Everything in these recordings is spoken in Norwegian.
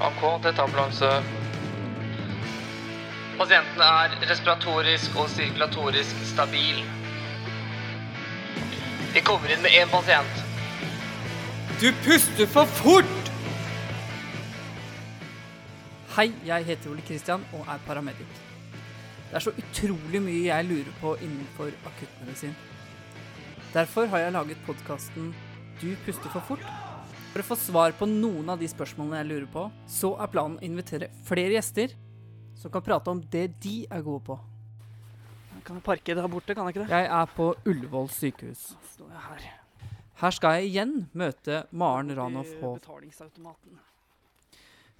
AK, dette er ambulanse. Pasienten er respiratorisk og sirkulatorisk stabil. Vi kommer inn med én pasient. Du puster for fort! Hei, jeg heter Ole Kristian og er paramedic. Det er så utrolig mye jeg lurer på innenfor akuttmedisin. Derfor har jeg laget podkasten Du puster for fort. For å få svar på noen av de spørsmålene jeg lurer på, så er planen å invitere flere gjester som kan prate om det de er gode på. Jeg kan parke der borte, kan jeg ikke det? Jeg er på Ullevål sykehus. Står jeg her. Her skal jeg igjen møte Maren Ranoff Borti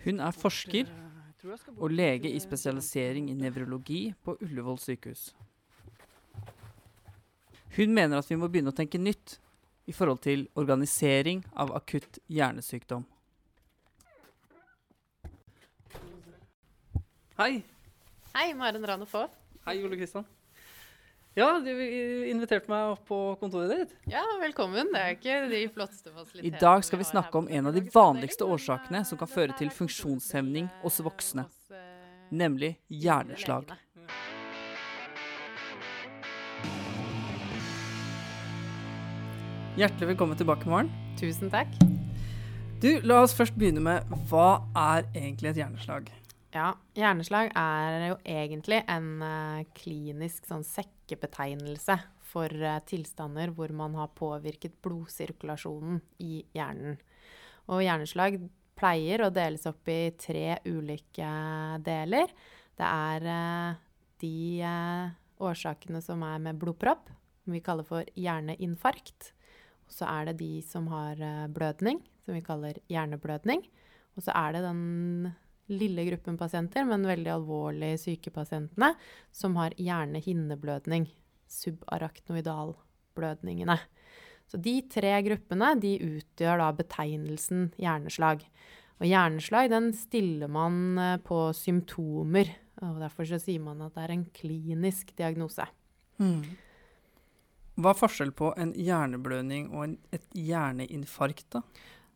Hun er forsker Jeg jeg og lege i spesialisering i nevrologi på Ullevål sykehus. Hun mener at vi må begynne å tenke nytt i forhold til organisering av akutt hjernesykdom. Hei. Hei, Maren Rane Faa. Hei, Ole Kristian. Ja, du inviterte meg opp på kontoret ditt. Ja, velkommen. Det er ikke de flotteste I dag skal vi snakke om en av de vanligste årsakene som kan eh, føre til funksjonshemning hos voksne, eh, nemlig hjerneslag. Hjertelig velkommen tilbake, Maren. Tusen takk. Du, La oss først begynne med hva er egentlig et hjerneslag? Ja, hjerneslag er jo egentlig en uh, klinisk sånn sekkebetegnelse for uh, tilstander hvor man har påvirket blodsirkulasjonen i hjernen. Og hjerneslag pleier å deles opp i tre ulike deler. Det er uh, de årsakene som er med blodpropp, som vi kaller for hjerneinfarkt. Så er det de som har eh, blødning, som vi kaller hjerneblødning. Og så er det den lille gruppen pasienter, men veldig alvorlig syke pasientene, som har hjernehinneblødning, subaraknoidalblødningene. Så de tre gruppene de utgjør da betegnelsen hjerneslag. Og hjerneslag den stiller man eh, på symptomer, og derfor så sier man at det er en klinisk diagnose. Hva er forskjell på en hjerneblødning og en, et hjerneinfarkt, da?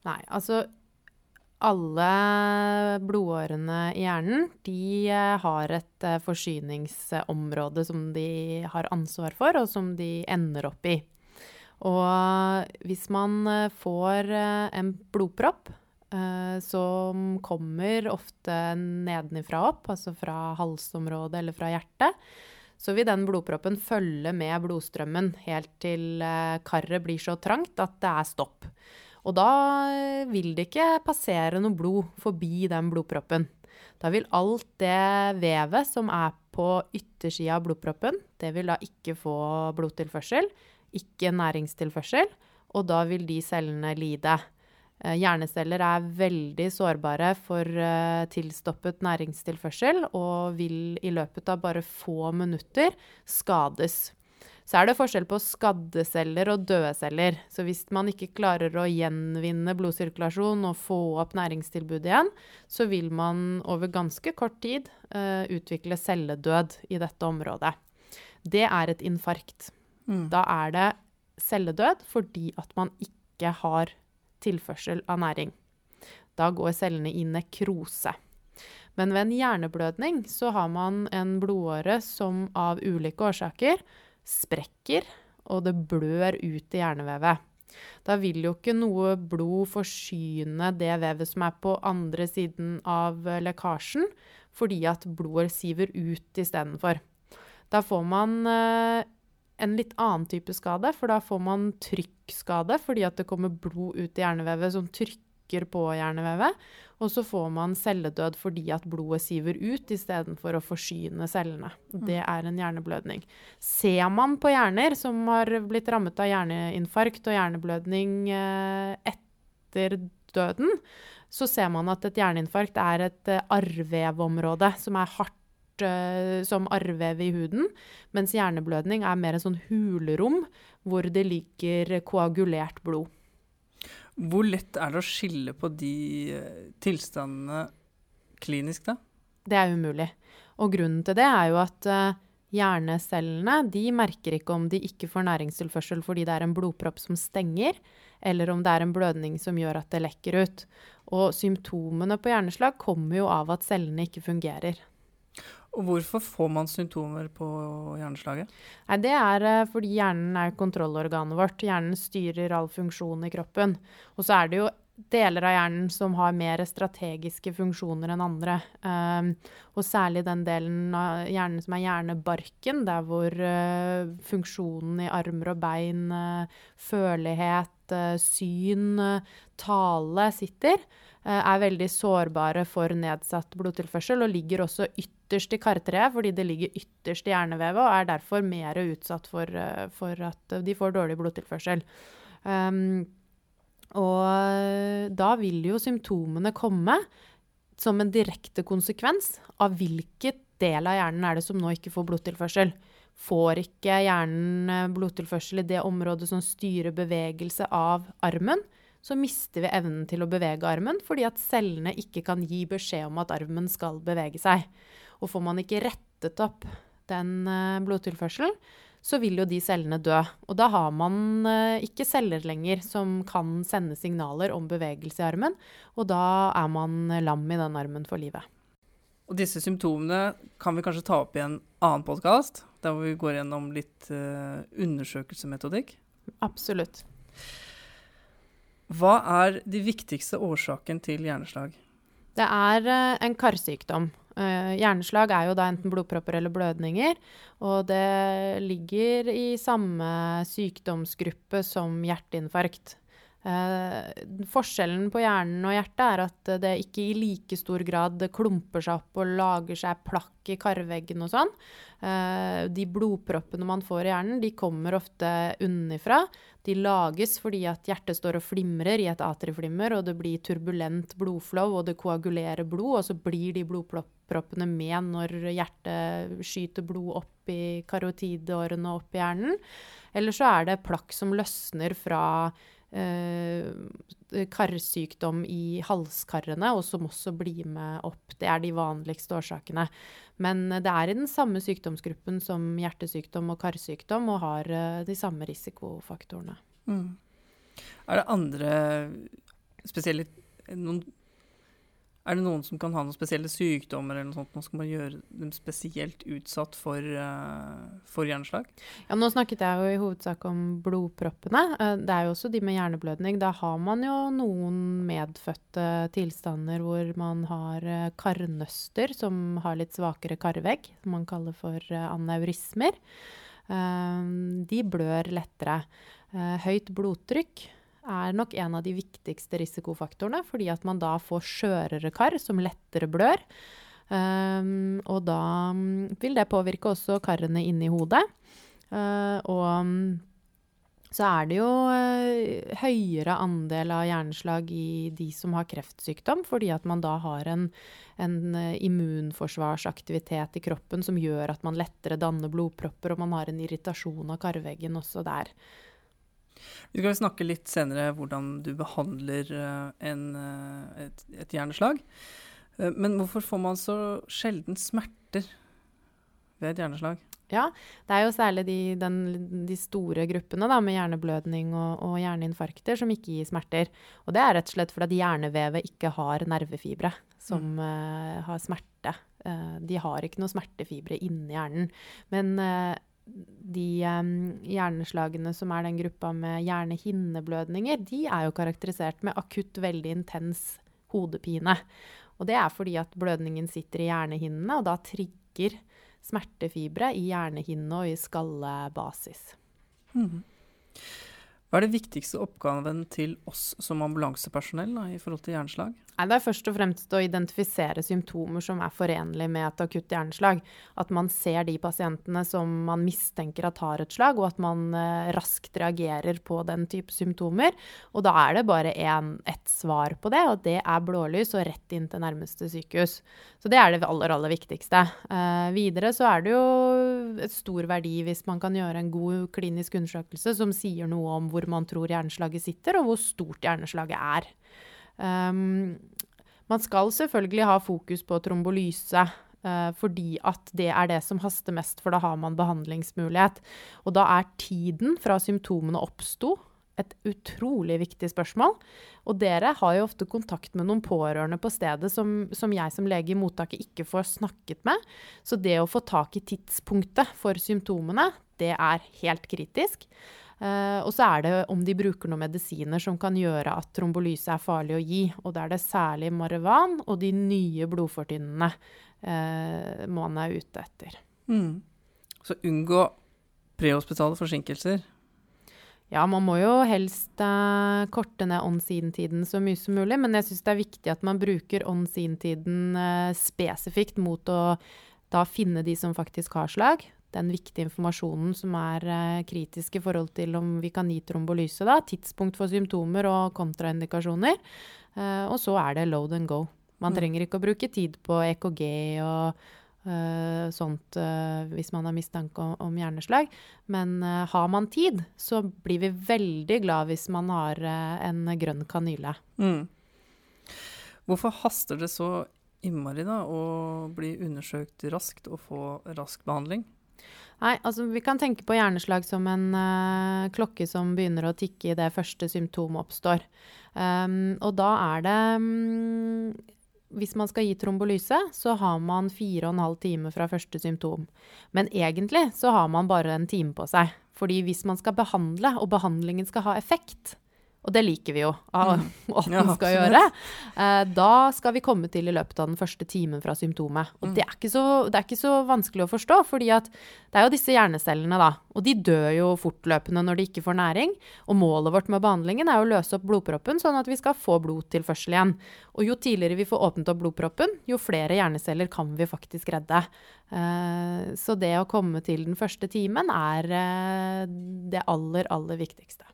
Nei, altså alle blodårene i hjernen de eh, har et eh, forsyningsområde som de har ansvar for, og som de ender opp i. Og hvis man eh, får eh, en blodpropp eh, som kommer ofte nedenifra opp, altså fra halsområdet eller fra hjertet, så vil den blodproppen følge med blodstrømmen helt til eh, karet blir så trangt at det er stopp. Og da eh, vil det ikke passere noe blod forbi den blodproppen. Da vil alt det vevet som er på yttersida av blodproppen, det vil da ikke få blodtilførsel, ikke næringstilførsel, og da vil de cellene lide. Eh, Hjerneceller er veldig sårbare for eh, tilstoppet næringstilførsel og vil i løpet av bare få minutter skades. Så er det forskjell på skadde celler og døde celler. Så hvis man ikke klarer å gjenvinne blodsirkulasjon og få opp næringstilbudet igjen, så vil man over ganske kort tid uh, utvikle celledød i dette området. Det er et infarkt. Da er det celledød fordi at man ikke har tilførsel av næring. Da går cellene i nekrose. Men ved en hjerneblødning så har man en blodåre som av ulike årsaker sprekker, og det blør ut i hjernevevet. Da vil jo ikke noe blod forsyne det vevet som er på andre siden av lekkasjen, fordi at blodet siver ut istedenfor. Da får man eh, en litt annen type skade, for da får man trykkskade fordi at det kommer blod ut i hjernevevet som trykker på hjernevevet. Og så får man celledød fordi at blodet siver ut istedenfor å forsyne cellene. Det er en hjerneblødning. Ser man på hjerner som har blitt rammet av hjerneinfarkt og hjerneblødning eh, etter døden, så ser man at et hjerneinfarkt er et eh, arrvevområde som er hardt som arrvev i huden, mens hjerneblødning er mer en sånn hulrom hvor det ligger koagulert blod. Hvor lett er det å skille på de eh, tilstandene klinisk, da? Det er umulig. Og grunnen til det er jo at eh, hjernecellene de merker ikke om de ikke får næringstilførsel fordi det er en blodpropp som stenger, eller om det er en blødning som gjør at det lekker ut. Og symptomene på hjerneslag kommer jo av at cellene ikke fungerer. Og hvorfor får man symptomer på hjerneslaget? Nei, Det er eh, fordi hjernen er kontrollorganet vårt. Hjernen styrer all funksjon i kroppen. Og så er det jo deler av hjernen som har mer strategiske funksjoner enn andre. Um, og særlig den delen av hjernen som er hjernebarken, der hvor uh, funksjonen i armer og bein, uh, førlighet, uh, syn, tale sitter, er veldig sårbare for nedsatt blodtilførsel og ligger også ytterst i kartreet fordi det ligger ytterst i hjernevevet og er derfor mer utsatt for, for at de får dårlig blodtilførsel. Um, og da vil jo symptomene komme som en direkte konsekvens av hvilken del av hjernen er det som nå ikke får blodtilførsel. Får ikke hjernen eh, blodtilførsel i det området som styrer bevegelse av armen, så mister vi evnen til å bevege armen fordi at cellene ikke kan gi beskjed om at armen skal bevege seg. Og får man ikke rettet opp den eh, blodtilførselen, så vil jo de cellene dø. Og da har man eh, ikke celler lenger som kan sende signaler om bevegelse i armen, og da er man lam i den armen for livet. Og disse symptomene kan vi kanskje ta opp i en annen podkast, der hvor vi går gjennom litt undersøkelsesmetodikk? undersøkelsemetodikk? Absolutt. Hva er de viktigste årsaken til hjerneslag? Det er en karsykdom. Uh, hjerneslag er jo da enten blodpropper eller blødninger, og det ligger i samme sykdomsgruppe som hjerteinfarkt. Uh, forskjellen på hjernen og hjertet er at det ikke i like stor grad klumper seg opp og lager seg plakk i karveggen og sånn. Eh, de blodproppene man får i hjernen, de kommer ofte unnifra. De lages fordi at hjertet står og flimrer i et atrieflimmer, og det blir turbulent blodflow, og det koagulerer blod, og så blir de blodproppene med når hjertet skyter blod opp i karotidårene og opp i hjernen. Eller så er det plakk som løsner fra Eh, karsykdom i halskarene, og som også blir med opp. Det er de vanligste årsakene. Men det er i den samme sykdomsgruppen som hjertesykdom og karsykdom, og har eh, de samme risikofaktorene. Mm. Er det andre spesielle noen er det noen som kan ha noen spesielle sykdommer eller noe sånt, skal man gjøre dem spesielt utsatt for, uh, for hjerneslag? Ja, nå snakket jeg jo i hovedsak om blodproppene. Uh, det er jo også de med hjerneblødning. Da har man jo noen medfødte tilstander hvor man har uh, karnøster som har litt svakere karvegg, som man kaller for aneurismer. de blør lettere. høyt blodtrykk er nok en av de viktigste risikofaktorene, fordi at man da får skjørere kar som lettere blør. Um, og da mm, vil det påvirke også karene inni hodet. Uh, og mm, så er det jo uh, høyere andel av hjerneslag i de som har kreftsykdom, fordi at man da har en, en uh, immunforsvarsaktivitet i kroppen som gjør at man lettere danner blodpropper, og man har en irritasjon av karveggen også der. Vi skal snakke litt senere hvordan du behandler eh, en, eh, et, et, hjerneslag. Eh, men hvorfor får man så sjelden smerter ved et hjerneslag? Ja, det er jo særlig de, den, de store gruppene da, med hjerneblødning og, og, hjerneinfarkter som ikke gir smerter. Og det er rett og slett fordi hjernevevet ikke har nervefibre som mm. uh, har smerte. Uh, de har ikke noe smertefibre inni hjernen. Men uh, de um, hjerneslagene som er den gruppa med hjernehinneblødninger, de er jo karakterisert med akutt, veldig intens hodepine. Og det er fordi at blødningen sitter i hjernehinnene, og da trigger smertefibre i hjernehinne og i skallebasis. Mm. Hva er det viktigste oppgaven til oss som ambulansepersonell da, i forhold til hjerneslag? Det er først og fremst å identifisere symptomer som er forenlige med et akutt hjerneslag. At man ser de pasientene som man mistenker at har et slag, og at man eh, raskt reagerer på den type symptomer. Og da er det bare ett svar på det, og det er blålys og rett inn til nærmeste sykehus. Så det er det aller, aller viktigste. Eh, videre så er det jo et stor verdi hvis man kan gjøre en god klinisk undersøkelse som sier noe om hvor man tror hjerneslaget sitter, og hvor stort hjerneslaget er. Um, man skal selvfølgelig ha fokus på trombolyse. Uh, fordi at det er det som haster mest, for da har man behandlingsmulighet. Og da er tiden fra symptomene oppsto, et utrolig viktig spørsmål. Og dere har jo ofte kontakt med noen pårørende på stedet som, som jeg som lege i mottaket ikke får snakket med. Så det å få tak i tidspunktet for symptomene, det er helt kritisk. Uh, og så er det om de bruker noen medisiner som kan gjøre at trombolyse er farlig å gi. Og da er det særlig Marivan og de nye blodfortynnende uh, man er ute etter. Mm. Så unngå prehospitale forsinkelser. Ja, man må jo helst uh, korte ned on-scene-tiden så mye som mulig, men jeg syns det er viktig at man bruker on-scene-tiden spesifikt mot å da finne de som faktisk har slag den viktige informasjonen som er eh, kritisk i forhold til om vi kan gi trombolyse. Da. Tidspunkt for symptomer og kontraindikasjoner. Eh, og så er det load and go. Man mm. trenger ikke å bruke tid på EKG og uh, sånt uh, hvis man har mistanke om, om hjerneslag. Men uh, har man tid, så blir vi veldig glad hvis man har en grønn kanyle. Mm. Hvorfor haster det så innmari da, å bli undersøkt raskt og få rask behandling? Nei, altså vi kan tenke på hjerneslag som en uh, klokke som begynner å tikke idet første symptom oppstår. Um, og da er det um, Hvis man skal gi trombolyse, så har man fire og en halv time fra første symptom. Men egentlig så har man bare en time på seg. Fordi hvis man skal behandle, og behandlingen skal ha effekt, og det liker vi jo at den ja, skal gjøre. Eh, da skal vi komme til i løpet av den første timen fra symptomet. Og mm. det, er så, det, er ikke så, vanskelig å forstå, fordi det er jo disse hjernecellene, da. Og de dør jo fortløpende når de ikke får næring. Og målet vårt med behandlingen er å løse opp blodproppen, sånn at vi skal få blodtilførsel igjen. Og jo tidligere vi får åpnet opp blodproppen, jo flere hjerneceller kan vi faktisk redde. Eh, så det å komme til den første timen er eh, det aller, aller viktigste.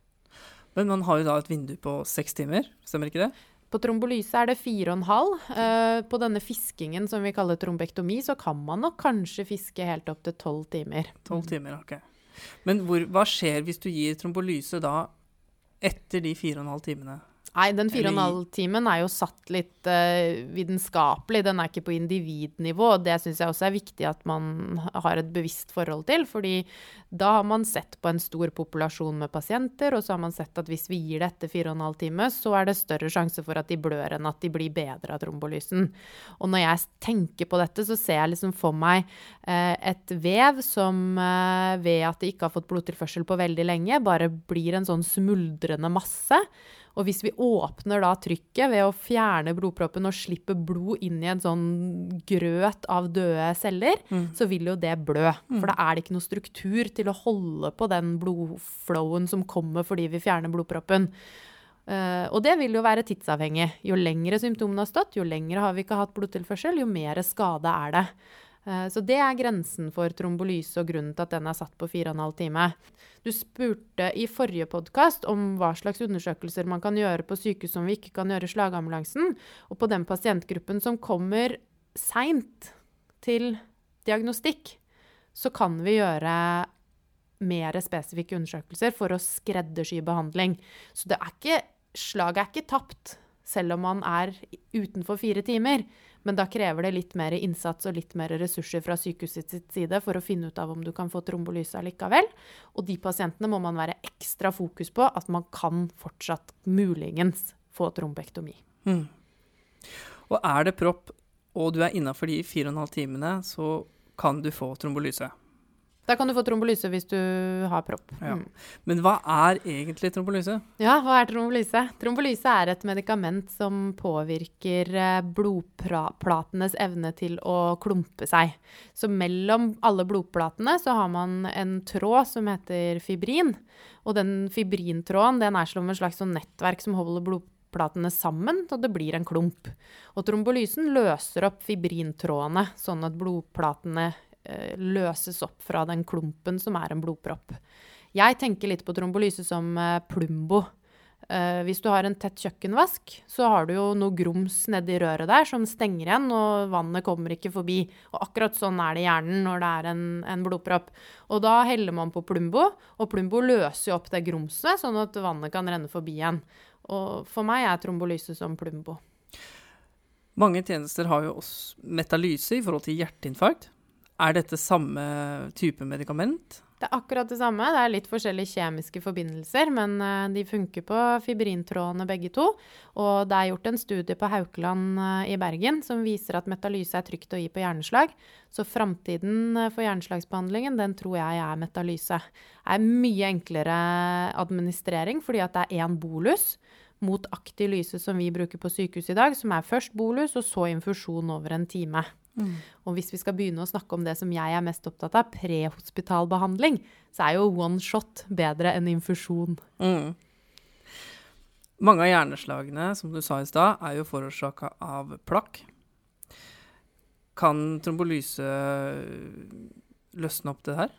Men man har jo da et vindu på seks timer, stemmer ikke det? På trombolyse er det fire og en halv. Uh, på denne fiskingen som vi kaller trombektomi, så kan man nok kanskje fiske helt opp til tolv timer. 12 timer, ok. Men hvor, hva skjer hvis du gir trombolyse da etter de fire og en halv timene? Nei, den fire og en halv timen er jo satt litt uh, vitenskapelig. Den er ikke på individnivå. og Det syns jeg også er viktig at man har et bevisst forhold til. fordi da har man sett på en stor populasjon med pasienter, og så har man sett at hvis vi gir det etter fire og en halv time, så er det større sjanse for at de blør enn at de blir bedre av trombolysen. Og når jeg tenker på dette, så ser jeg liksom for meg uh, et vev som uh, ved at det ikke har fått blodtilførsel på veldig lenge, bare blir en sånn smuldrende masse. Og hvis vi åpner da trykket ved å fjerne blodproppen og slippe blod inn i en sånn grøt av døde celler, mm. så vil jo det blø. Mm. For da er det ikke noe struktur til å holde på den blodflowen som kommer fordi vi fjerner blodproppen. Uh, og det vil jo være tidsavhengig. Jo lengre symptomene har stått, jo lengre har vi ikke hatt blodtilførsel, jo mer skade er det. Uh, så det er grensen for trombolyse og grunnen til at den er satt på 4,5 time. Du spurte i forrige podkast om hva slags undersøkelser man kan gjøre på sykehus som vi ikke kan gjøre i slagambulansen. Og på den pasientgruppen som kommer seint til diagnostikk, så kan vi gjøre mer spesifikke undersøkelser for å skreddersy behandling. Så er ikke, slaget er ikke tapt selv om man er utenfor fire timer. Men da krever det litt mer innsats og litt mer ressurser fra sykehuset sitt side for å finne ut av om du kan få trombolyse likevel. Og de pasientene må man være ekstra fokus på at man kan fortsatt muligens få trombektomi. Mm. Og er det propp og du er innafor de fire og en halv timene, så kan du få trombolyse. Da kan du få trombolyse hvis du har propp. Ja. Mm. Men hva er egentlig trombolyse? Ja, hva er trombolyse? Trombolyse er et medikament som påvirker eh, blodplatenes evne til å klumpe seg. Så mellom alle blodplatene så har man en tråd som heter fibrin. Og den fibrintråden den er som et slags sånn nettverk som holder blodplatene sammen, og det blir en klump. Og trombolysen løser opp fibrintrådene, sånn at blodplatene løses opp fra den klumpen som er en blodpropp. Jeg tenker litt på trombolyse som eh, Plumbo. Uh, hvis du har en tett kjøkkenvask, så har du jo noe grums nedi røret der som stenger igjen, og vannet kommer ikke forbi. Og akkurat sånn er det i hjernen når det er en, en, blodpropp. Og da heller man på Plumbo, og Plumbo løser jo opp det grumset, sånn at vannet kan renne forbi igjen. Og for meg er trombolyse som Plumbo. Mange tjenester har jo også metalyse i forhold til hjerteinfarkt. Er dette samme type medikament? Det er akkurat det samme. Det er litt forskjellige kjemiske forbindelser, men eh, de funker på fibrintrådene begge to. Og det er gjort en studie på Haukeland eh, i Bergen som viser at metalyse er trygt å gi på hjerneslag. Så framtiden eh, for hjerneslagsbehandlingen, den tror jeg er metalyse. Det er mye enklere administrering fordi at det er én bolus mot aktiv lyse som vi bruker på sykehus i dag, som er først bolus og så infusjon over en time. Og hvis vi skal begynne å snakke om det som jeg er mest opptatt av, prehospital behandling, så er jo one shot bedre enn infusjon. Mm. Mange av hjerneslagene, som du sa i stad, er jo forårsaka av plakk. Kan trombolyse løsne opp det her?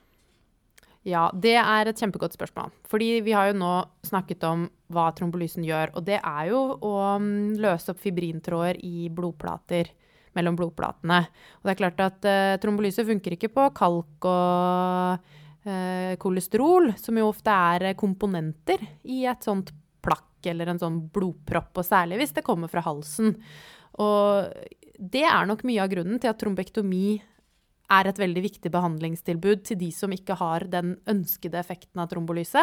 Ja, det er et kjempegodt spørsmål. Fordi vi har jo nå snakket om hva trombolysen gjør. Og det er jo å mm, løse opp fibrintråder i blodplater mellom blodplatene. Og det er klart at uh, trombolyse funker ikke på kalk og uh, kolesterol, som jo ofte er komponenter i et sånt plakk eller en sånn blodpropp, og særlig hvis det kommer fra halsen. Og det er nok mye av grunnen til at trombektomi er et veldig viktig behandlingstilbud til de som ikke har den ønskede effekten av trombolyse,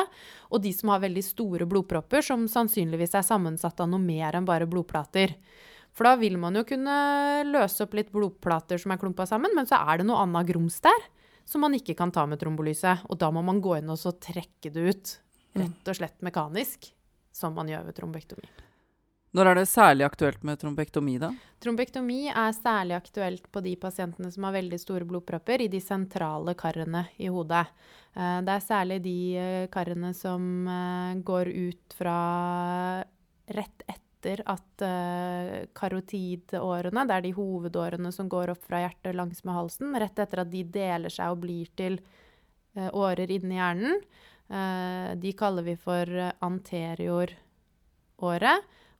og de som har veldig store blodpropper som sannsynligvis er sammensatt av noe mer enn bare blodplater. For da vil man jo kunne løse opp litt blodplater som er klumpa sammen, men så er det noe annet grums der som man ikke kan ta med trombolyse. Og da må man gå inn og så trekke det ut, rett og slett mekanisk, som man gjør ved trombektomi. Når er det særlig aktuelt med trombektomi, da? Trombektomi er særlig aktuelt på de pasientene som har veldig store blodpropper i de sentrale karene i hodet. Eh, det er særlig de eh, karene som eh, går ut fra rett etter etter at uh, karotidårene, det er de hovedårene som går opp fra hjertet langsmed halsen, rett etter at de deler seg og blir til uh, årer inni hjernen, uh, de kaller vi for anterioråret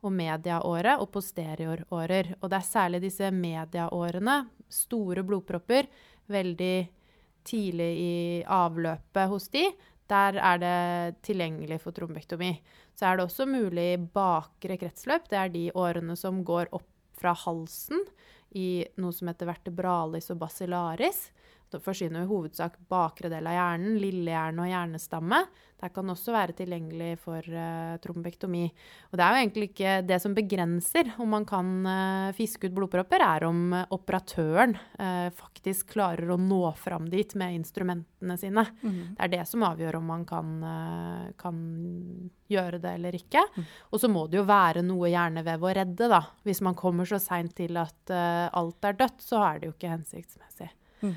og mediaåret og posteriorårer. Og det er særlig disse mediaårene, store blodpropper, veldig tidlig i avløpet hos de, der er det tilgjengelig for trombektomi. Så er det også mulig bakre kretsløp. Det er de årene som går opp fra halsen i noe som heter vertebralis og basilaris. Da forsyner i hovedsak bakre del av hjernen, lillehjerne og hjernestamme. Det kan også være tilgjengelig for uh, trombektomi. Og det er jo egentlig ikke det som begrenser om man kan uh, fiske ut blodpropper, er om uh, operatøren faktisk klarer å nå fram dit med instrumentene sine. Mm. Det er det som avgjør om man kan, kan gjøre det eller ikke. Mm. Og så må det jo være noe hjernevev å redde, da. Hvis man kommer så seint til at alt er dødt, så er det jo ikke hensiktsmessig. Mm.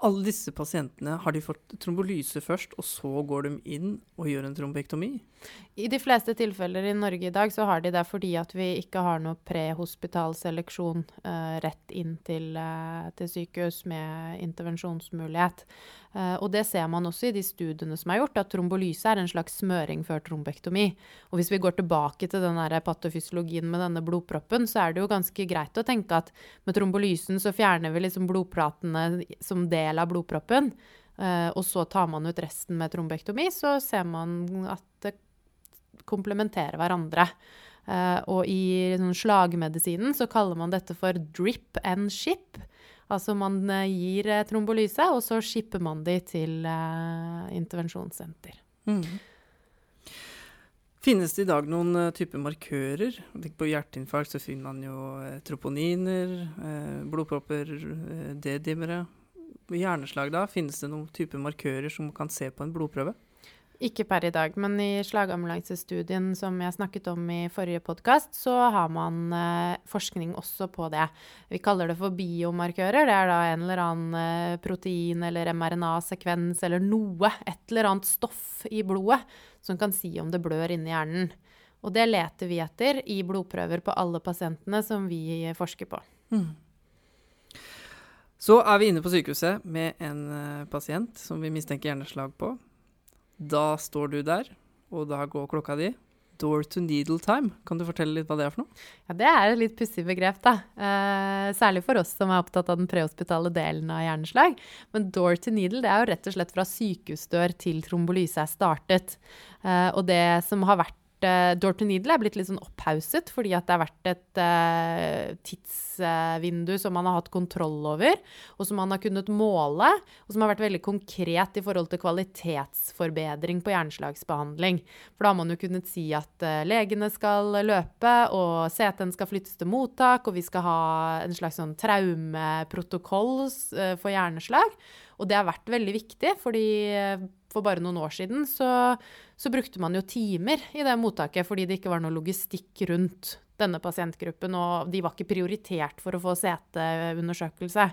Alle disse pasientene, har de fått trombolyse først, og så går de inn og gjør en trombektomi? I de fleste tilfeller i Norge i dag så har de det fordi at vi ikke har noe prehospital seleksjon uh, rett inn til, uh, til, sykehus med intervensjonsmulighet. Uh, og det ser man også i de studiene som er gjort, at trombolyse er en slags smøring før trombektomi. Og hvis vi går tilbake til den patofysiologien med denne blodproppen, så er det jo ganske greit å tenke at med trombolysen så fjerner vi liksom blodplatene som del av blodproppen. Uh, og så tar man ut resten med trombektomi, så ser man at det komplementerer hverandre. Uh, og i slagmedisinen så kaller man dette for drip and ship. Altså man uh, gir trombolyse, og så shipper man de til intervensjonssenter. Mm. Finnes det i dag noen uh, type markører? På hjerteinfarkt så finner man jo troponiner, uh, blodpropper, D-dimmere hjerneslag da? Finnes det noen type markører som man kan se på en blodprøve? Ikke per i dag, men i slagambulansestudien som jeg snakket om i forrige podkast, så har man eh, forskning også på det. Vi kaller det for biomarkører. Det er da en eller annen eh, protein eller mRNA-sekvens eller noe, et eller annet stoff i blodet, som kan si om det blør inni hjernen. Og det leter vi etter i blodprøver på alle pasientene som vi forsker på. Mm. Så er vi inne på sykehuset med en uh, pasient som vi mistenker hjerneslag på. Da står du der, og da går klokka di. Door to needle time. Kan du fortelle litt hva det er for noe? Ja, Det er et litt pussig begrep, da. Eh, særlig for oss som er opptatt av den prehospitale delen av hjerneslag. Men door to needle det er jo rett og slett fra sykehusdør til trombolyse er startet. Eh, og det som har vært eh, Door to needle er blitt litt sånn opphauset fordi at det har vært et uh, tidsvindu som man har hatt kontroll over, og som man har kunnet måle, og som har vært veldig konkret i forhold til kvalitetsforbedring på hjerneslagsbehandling. For da har man jo kunnet si at uh, legene skal løpe, og CT-en skal flyttes til mottak, og vi skal ha en slags sånn traumeprotokoll for hjerneslag. Og det har vært veldig viktig, fordi for bare noen år siden så, så, brukte man jo timer i det mottaket fordi det ikke var noe logistikk rundt denne pasientgruppen, og de var ikke prioritert for å få CT-undersøkelse.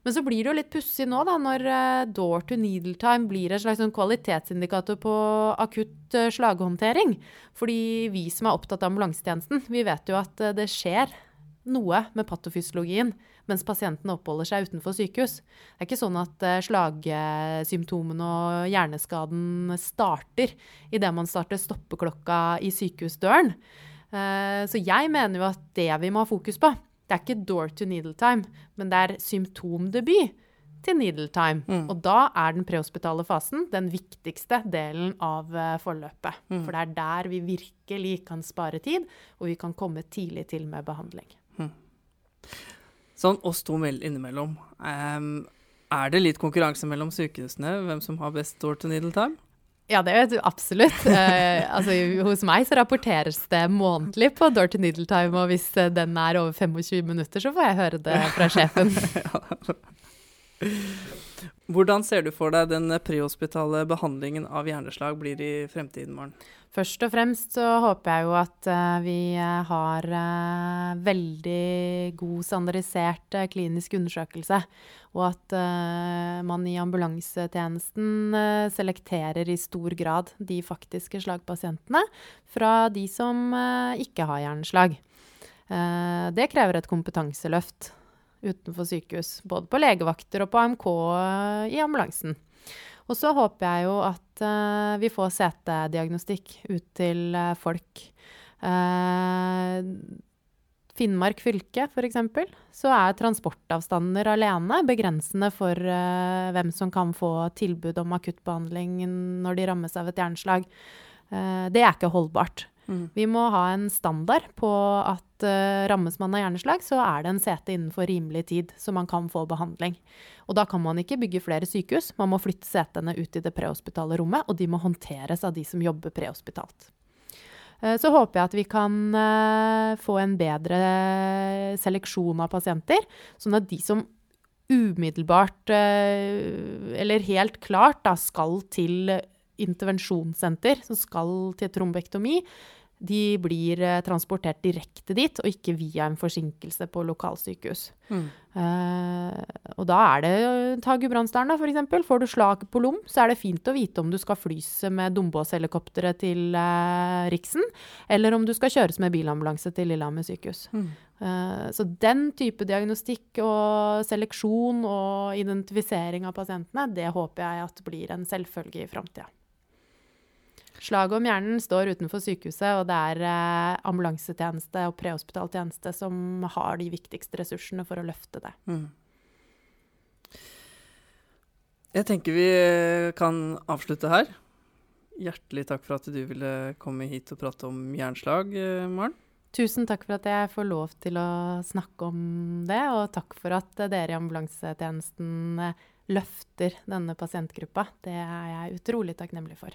Men så blir det jo litt pussig nå, da, når uh, door to needle time blir en slags sånn kvalitetsindikator på akutt uh, slaghåndtering. Fordi vi som er opptatt av ambulansetjenesten, vi vet jo at uh, det skjer noe med patofysiologien mens pasienten oppholder seg utenfor sykehus. Det er ikke sånn at uh, slagsymptomene og hjerneskaden starter idet man starter stoppeklokka i sykehusdøren. Uh, så jeg mener jo at det vi må ha fokus på, det er ikke door to needle time, men det er symptomdebut til needle time. Mm. Og da er den prehospitale fasen den viktigste delen av uh, forløpet. Mm. For det er der vi virkelig kan spare tid, og vi kan komme tidlig til med behandling. Mm. Sånn oss to innimellom. Um, er det litt konkurranse mellom sykehusene, hvem som har best door to needle time? Ja, det vet du absolutt. Eh, altså, hos meg så rapporteres det månedlig på door to needle time, og hvis eh, den er over 25 minutter, så får jeg høre det fra sjefen. Hvordan ser du for deg den prehospitale behandlingen av hjerneslag blir i fremtiden, Maren? Først og fremst så håper jeg jo at uh, vi eh, har uh, veldig god standardisert klinisk undersøkelse. Og at man i ambulansetjenesten selekterer i stor grad de faktiske slagpasientene fra de som ikke har hjerneslag. det krever et kompetanseløft utenfor sykehus. Både på legevakter og på AMK i ambulansen. Og så håper jeg jo at uh, vi får CT-diagnostikk ut til uh, folk. Uh, Finnmark fylke, f.eks., så er transportavstander alene begrensende for hvem som kan få tilbud om akuttbehandling når de rammes av et hjerneslag. det er ikke holdbart. Mm. Vi må ha en standard på at uh, rammes man av hjerneslag, så er det en sete innenfor rimelig tid, så man kan få behandling. Og da kan man ikke bygge flere sykehus, man må flytte setene ut i det prehospitale rommet, og de må håndteres av de som jobber prehospitalt. Uh, så håper jeg at vi kan uh, få en bedre seleksjon av pasienter, sånn at de som umiddelbart, eller helt klart, da, skal til intervensjonssenter, som skal til trombektomi, de blir eh, transportert direkte dit, og ikke via en forsinkelse på lokalsykehus. Mm. Uh, og da er det Ta Gudbrandsdalen, f.eks. Får du slag på lom, så er det fint å vite om du skal flys med Dombås-helikopteret til uh, Riksen, eller om du skal kjøres med bilambulanse til Lillehammer sykehus. Mm. Uh, så den type diagnostikk og seleksjon og identifisering av pasientene, det håper jeg at blir en selvfølge i framtida. Slaget om hjernen står utenfor sykehuset, og det er eh, ambulansetjeneste og prehospital tjeneste som har de viktigste ressursene for å løfte det. Mm. Jeg tenker vi eh, kan avslutte her. Hjertelig takk for at du ville komme hit og prate om hjerneslag, eh, Maren. Tusen takk for at jeg får lov til å snakke om det, og takk for at dere i ambulansetjenesten løfter denne pasientgruppa. Det er jeg utrolig takknemlig for.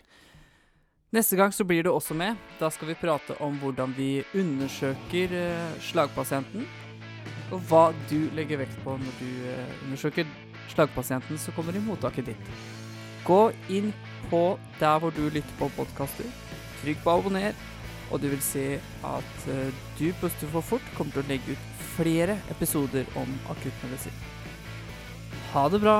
Neste gang så blir du også med. Da skal vi prate om hvordan vi undersøker uh, slagpasienten, og hva du legger vekt på når du uh, undersøker slagpasienten som kommer i mottaket ditt. Gå inn på der hvor du lytter på podkaster. Trykk på abonner, og du vil se at uh, Du puster for fort kommer til å legge ut flere episoder om akuttmedisin. Ha det bra.